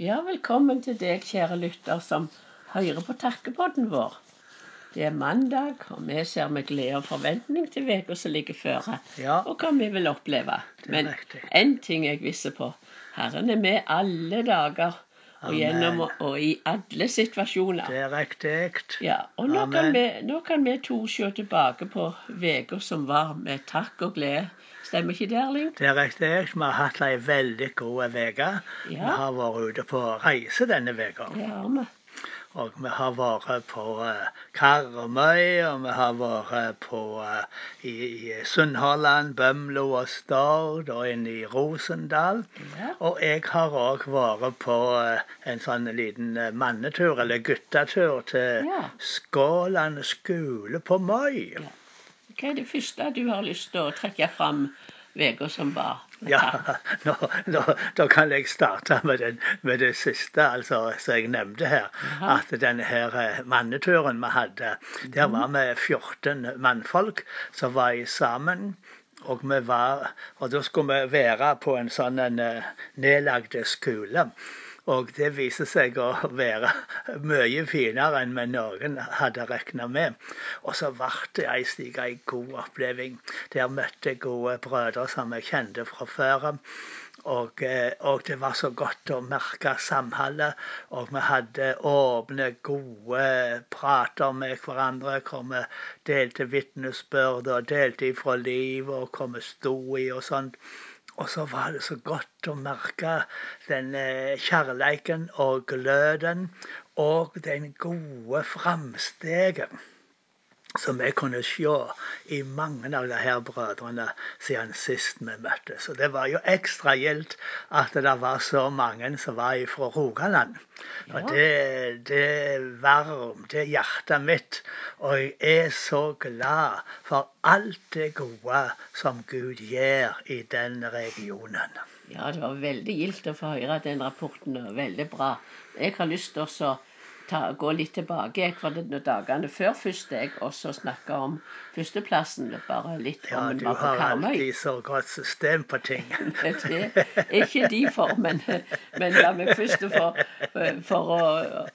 Ja, velkommen til deg, kjære lytter, som hører på takkepodden vår. Det er mandag, og vi ser med glede og forventning til uka som ligger føre, Ja. og hva vi vil oppleve. Men riktig. én ting er jeg viss på. Herren er med alle dager, og gjennom og i alle situasjoner. Det er riktig. Ja, og nå kan, vi, nå kan vi to se tilbake på uka som var, med takk og glede. Stemmer ikke det, Erling? Det er riktig. Vi har hatt ei veldig god uke. Vi har vært ute på reise denne uka. Vi. Og vi har vært på eh, Karmøy, og vi har vært på eh, i, i Sunnhordland, Bømlo og Stord, og inne i Rosendal. Ja. Og jeg har òg vært på eh, en sånn liten mannetur, eller guttetur, til Ja. Skåland skole på Moi. Hva er det første du har lyst til å trekke fram uka som var? Ja, nå, nå, da kan jeg starte med, den, med det siste, altså, som jeg nevnte her. Aha. At denne her eh, manneturen vi hadde, der var vi 14 mannfolk som var i sammen. Og, vi var, og da skulle vi være på en sånn en, eh, skole. Og det viser seg å være mye finere enn vi noen hadde regna med. Og så ble det ei slik ei god oppleving. Der møtte jeg gode brødre som jeg kjente fra før. Og, eh, og det var så godt å merke samholdet. Og vi hadde åpne, gode prater med hverandre. Hvor vi delte vitnesbyrd og delte ifra livet og hvor vi sto i og sånt. Og så var det så godt å merke den kjærleiken og gløden og den gode framsteget som jeg kunne se i mange av de her brødrene siden sist vi møttes. Og det var jo ekstra gildt at det var så mange som var fra Rogaland. Og Ja. det, det varmte hjertet mitt. Og jeg er så glad for alt det gode som Gud gjør i den regionen. Ja, det var veldig gildt å få høre den rapporten. og Veldig bra. Jeg har lyst til å ta, gå litt tilbake jeg, for det dagene før første, jeg også snakka om førsteplassen. Bare litt om ja, du var på har alltid så godt system på ting. Det er ikke de for, men, men la meg først for, for å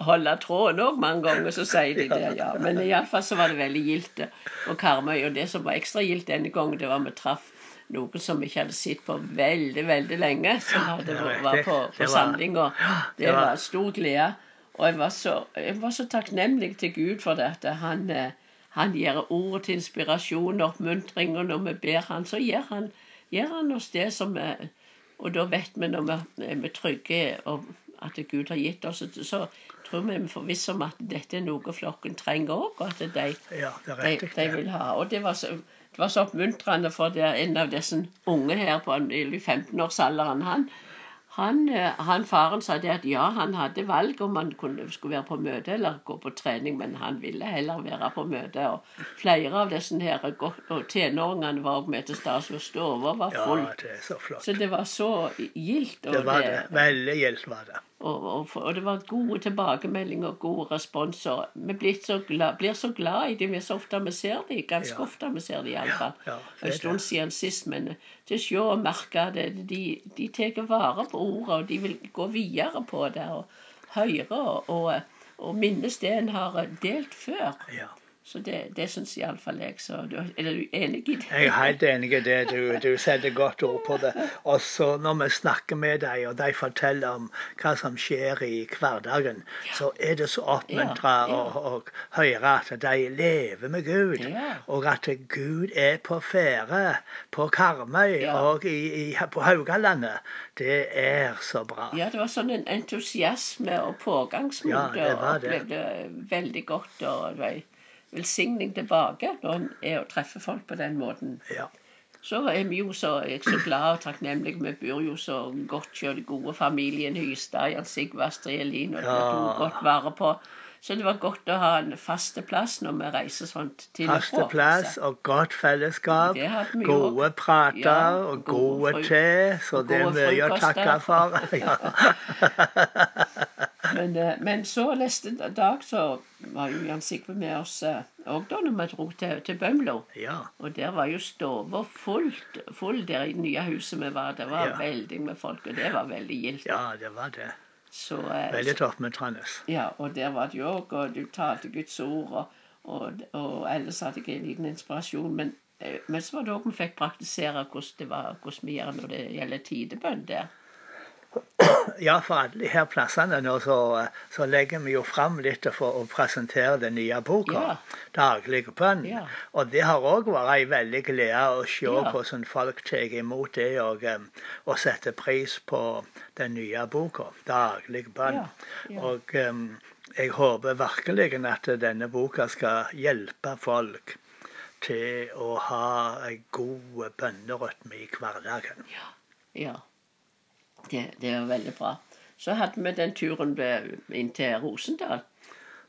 holde tråden òg mange ganger, så sier de det, ja. Men iallfall så var det veldig gildt på Karmøy. Og det som var ekstra gildt denne gangen, det var vi traff noen som vi ikke hadde sett på veldig, veldig lenge. Som hadde, det var på, på var- samling. Og det var stor glede. Og jeg var så, jeg var så takknemlig til Gud for det at han, eh, han gir ord til inspirasjon og oppmuntring. Og når vi ber han, så gir han, gir han oss det som vi Og da vet vi når vi er vi trygge og at Gud har gitt oss, så tror vi vi får forvisse om at dette er noe flokken trenger òg, og at de, Ja, det er de, de vil ha. Og det var så, det var så oppmuntrende, for det en av disse unge her på en- i 15-årsalderen, han, han, eh, han faren sa det at ja, han hadde valg om han kunne, skulle være på møte eller gå på trening, men han ville heller være på møte. Og flere av disse her og tenåringene var også med til stas, og stua var Ja, det er så flott. Så det var så gildt. Det var det. Veldig gildt var det. Og, og, og det var gode tilbakemeldinger og gode responser. Vi blir så glad, blir så glad i dem så ofte vi ser dem. Ganske Ja. ofte vi ser dem iallfall. Ja, Ja, en stund siden sist, men til å se og merke det. De, de tar vare på ordet, og de vil gå videre på det. Og høre og, og minnes det en har delt før. Ja. Så det, det syns iallfall jeg. Så du, er du enig i det? Jeg er helt enig i det. Du, du setter godt ord på det. Og så når vi snakker med dem, og de forteller om hva som skjer i hverdagen, så er det så oppmuntra Ja, ja. å, høre at de lever med Gud. Ja. Og at Gud er på ferde på Karmøy Ja. og i, i, på Haugalandet. Det er så bra. Ja, det var sånn en entusiasme og pågangsmot. Ja, det var og det. opplevde veldig godt. Og det var velsigning tilbake når en er og treffer folk på den måten. Ja. Så er vi jo så, så glad og takknemlige. Vi bor jo så godt hos den gode familien Hystad, Jan Sigve Astrid Elin, og det Ja. tok godt vare på. Så det var godt å ha en faste plass når vi reiser sånn til og Faste plass og godt fellesskap. Gode også. prater Ja, og gode gode te. Så det er mye å takke for. Men, eh, men så neste dag så var jo Jan Sigve med oss òg da når vi dro til, til Bømlo. ja. Og der var jo stua fullt full der i det nye huset vi var. Det var Ja. veldig med folk, og det var veldig gildt. Ja, det var det. Så, eh, Veldig oppmuntrende. ja, og der var det jo òg, og du talte Guds ord, og, og, og ellers hadde jeg en liten inspirasjon. Men, eh, men så var det òg vi fikk praktisere hvordan, det var, hvordan vi gjør når det gjelder tidebønn der. Ja, for alle de her plassene nå så, så legger vi jo fram litt for å presentere den nye boka. Ja. 'Daglig bønn'. Ja. Og det har òg vært ei veldig glede å se Ja. hvordan folk tar imot det og, og setter pris på den nye boka. 'Daglig bønn'. Og um, jeg håper virkelig at denne boka skal hjelpe folk til å ha ei god bønnerytme i hverdagen. Ja. Ja. Det, det var veldig bra. Så hadde vi den turen inn til Rosendal,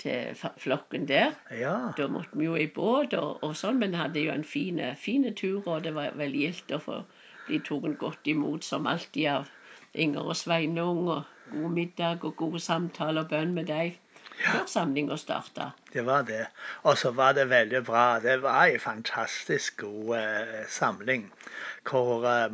til flokken der. Ja. Da måtte vi jo i båt og, og sånn, men hadde jo en fin fine tur, og det var veldig gildt å få bli tatt godt imot som alltid av Inger og Sveinung, og god middag og gode samtaler og bønn med dem før samlinga starta. Det var det. Og så var det veldig bra. Det var en fantastisk god eh, samling. Hvor eh,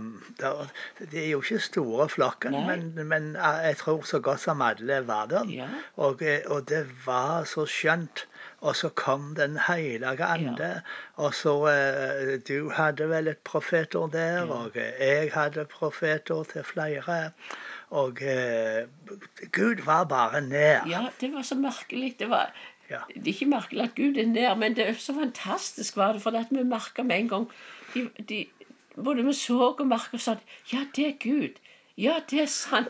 det, er jo ikke store flokken, men, men eh, jeg tror så godt som alle var der. Ja. Og, eh, og det var så skjønt. Og så kom Den hellige ande. Og så eh, Du hadde vel et profetord der, og eh, jeg hadde profetord til flere. Og eh, Gud var bare nær. Ja, det var så merkelig. Det var Ja. det er ikke merkelig at Gud er nær, men det er så fantastisk var det, for at vi merka med en gang de, de, Både vi så og merka sa ja, det er Gud. Ja, det er sant.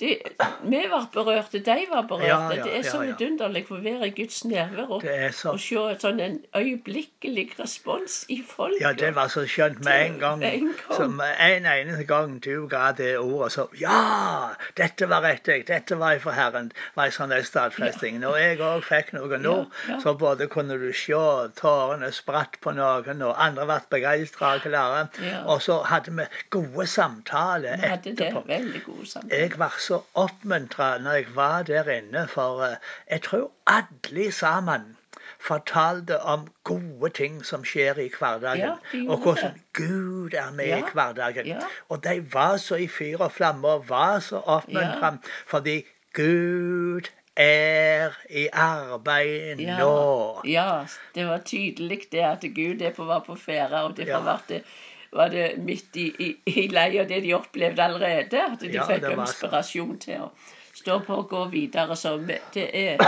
Det, vi var berørte, de var berørte. Ja, ja, det er så vidunderlig å være i Guds nærvær og, så og se et sånn en øyeblikkelig respons i folket. Ja, det var så skjønt med en gang. En. Som en eneste gang du ga det ordet, så Ja! Dette var riktig. Dette var fra Herren. var en sånn stadfesting. Når jeg òg fikk noe nå, så både kunne du se tårene spratt på noen, og andre ble begeistra og klare. Og så hadde vi gode samtaler etterpå. veldig gode samtaler. Jeg var så oppmuntra når jeg var der inne, for eh, jeg tror alle sammen fortalte om gode ting som skjer i hverdagen. Ja, og hvordan. Gud er med Ja, i hverdagen. ja. Og de var så i fyr og flamme og var så oppmuntra fordi Gud er i arbeid Ja, nå. ja, det var tydelig det at Gud er på, var på ferde, og det Ja. vært det, var det midt i, i, i leia det de opplevde allerede. At de Ja, fikk inspirasjon til å stå på og gå videre. Så det er,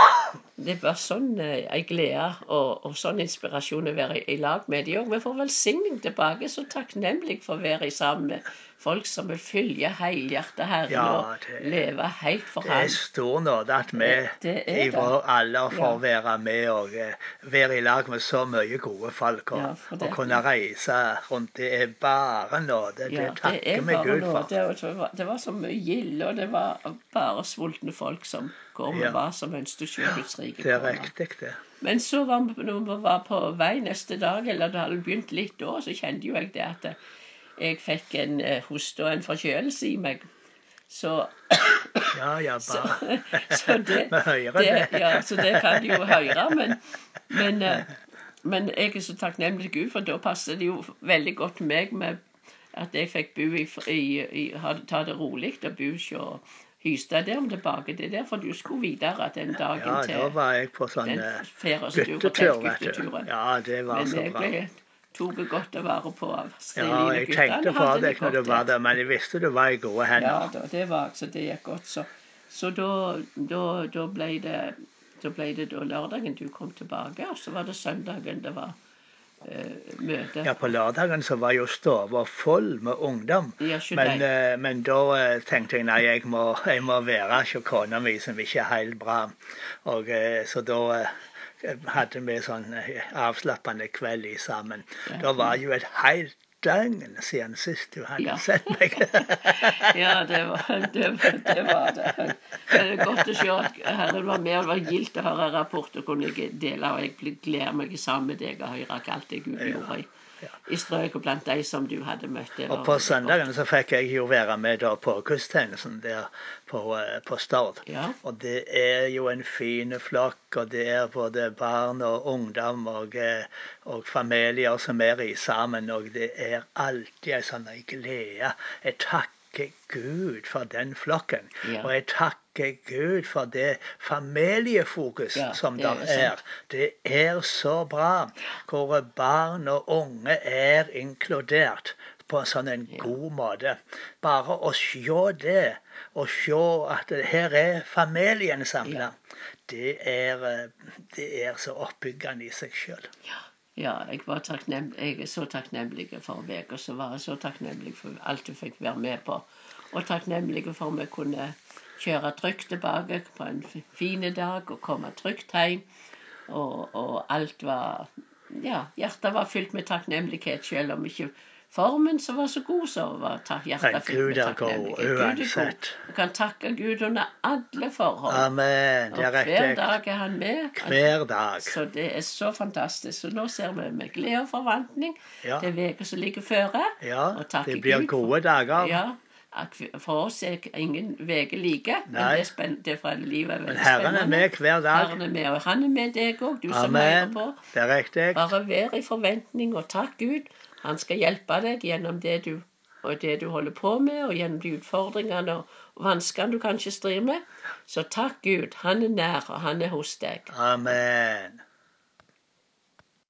det bare sånn eh, ei glede og, og sånn inspirasjon å være i, i lag med de òg. Vi får velsigning tilbake. Så takknemlig for å være i sammen med folk som vil følge helhjertet Herren Ja, og leve helt for Det er stor nåde at vi Det i det. alder får Ja. være med og eh, være i lag med så mye gode folk. Og, Ja, og kunne reise rundt. Det er bare nåde. Det takker er vi Gud for. Det, var- det, var, det var så mye gild, og det var bare sultne folk som går med Ja. hva som ønsket å se Guds rike. Det er riktig, det. Men så var vi, når vi var på vei neste dag, eller det hadde begynt litt da, så kjente jo jeg det at jeg fikk en eh, hoste og en forkjølelse i meg. Så, Ja, ja, bare så det, Vi hører det, det. ja, så det kan de jo høre. Men, men, eh, men jeg er så takknemlig til Gud, for da passer det jo veldig godt meg med at jeg fikk bo i, i, i ha, ta det rolig og bo hos Hystad der, om tilbake til der, for du skulle videre den dagen Ja, da til var jeg på sånn den eh, guttetur, vet du. Ja, det var Men så jeg bra. ble tok godt vare på av Ja, jeg tenkte på det deg når du var der. men jeg visste du var i gode Ja, da, det var så det gikk godt. Så, så da, da, da ble det da ble det da lørdagen du kom tilbake, og så var det søndagen det var møte. Ja, på lørdagen så var jo stua full med ungdom. Men, eh, men da eh, tenkte jeg nei, jeg må, jeg må være hos kona mi som ikke er helt bra. Og eh, Så da eh, hadde vi sånn eh, avslappende kveld i sammen. Da var jo et helt døgn siden sist du hadde Ja. sett meg. Ja, det var det. Var, det, var det. det er godt å se at Herren var med. og Det var gildt å høre rapporter kunne jeg dele. Og jeg gleder meg sammen med deg og høre alt det Gud Ja, gjorde i, strøk og blant de som du hadde møtt. Og på søndagen så fikk jeg jo være med da på gudstjenesten der på, eh, på Stord. Ja. Og det er jo en fin flokk, og det er både barn og ungdom og, eh, og familier som er i sammen. Og det er alltid en sånn glede, et takker Gud for den flokken. Ja. Og jeg takker Gud for det familiefokus Ja, som det er er. Det er så bra. Hvor barn og unge er inkludert på en sånn en god måte. Bare å se det, og se at her er familien samla, det, eh, det er så oppbyggende i seg sjøl. Ja, jeg, var jeg er så takknemlig for uka som var. Så takknemlig for alt du fikk være med på. Og takknemlig for vi kunne kjøre trygt tilbake på en fin dag og komme trygt hjem. Og, og alt var Ja, hjertet var fylt med takknemlighet, selv om ikke formen som var så god, så var hjertet Men Gud med er god takknemlighet. Gud er god. uansett. Vi kan takke Gud under alle forhold. Amen. Det er riktig. hver dag er han med. Hver dag. Så det er så fantastisk. Så nå ser vi med glede og forventning Ja. til uka som ligger føre. Ja, det blir Gud gode dager. Ja, for oss er ingen uke like, men Nei. det er, spenn, det er fra livet er Men Herren er med hver dag. Herren er med, og han er med deg òg, du som hører Amen. på. Det er riktig. Bare vær i forventning og takk Gud. Han skal hjelpe deg gjennom det du, og det du holder på med, og gjennom de utfordringene og vanskene du kanskje strir med. Så takk Gud. Han er nær, og han er hos deg. Amen.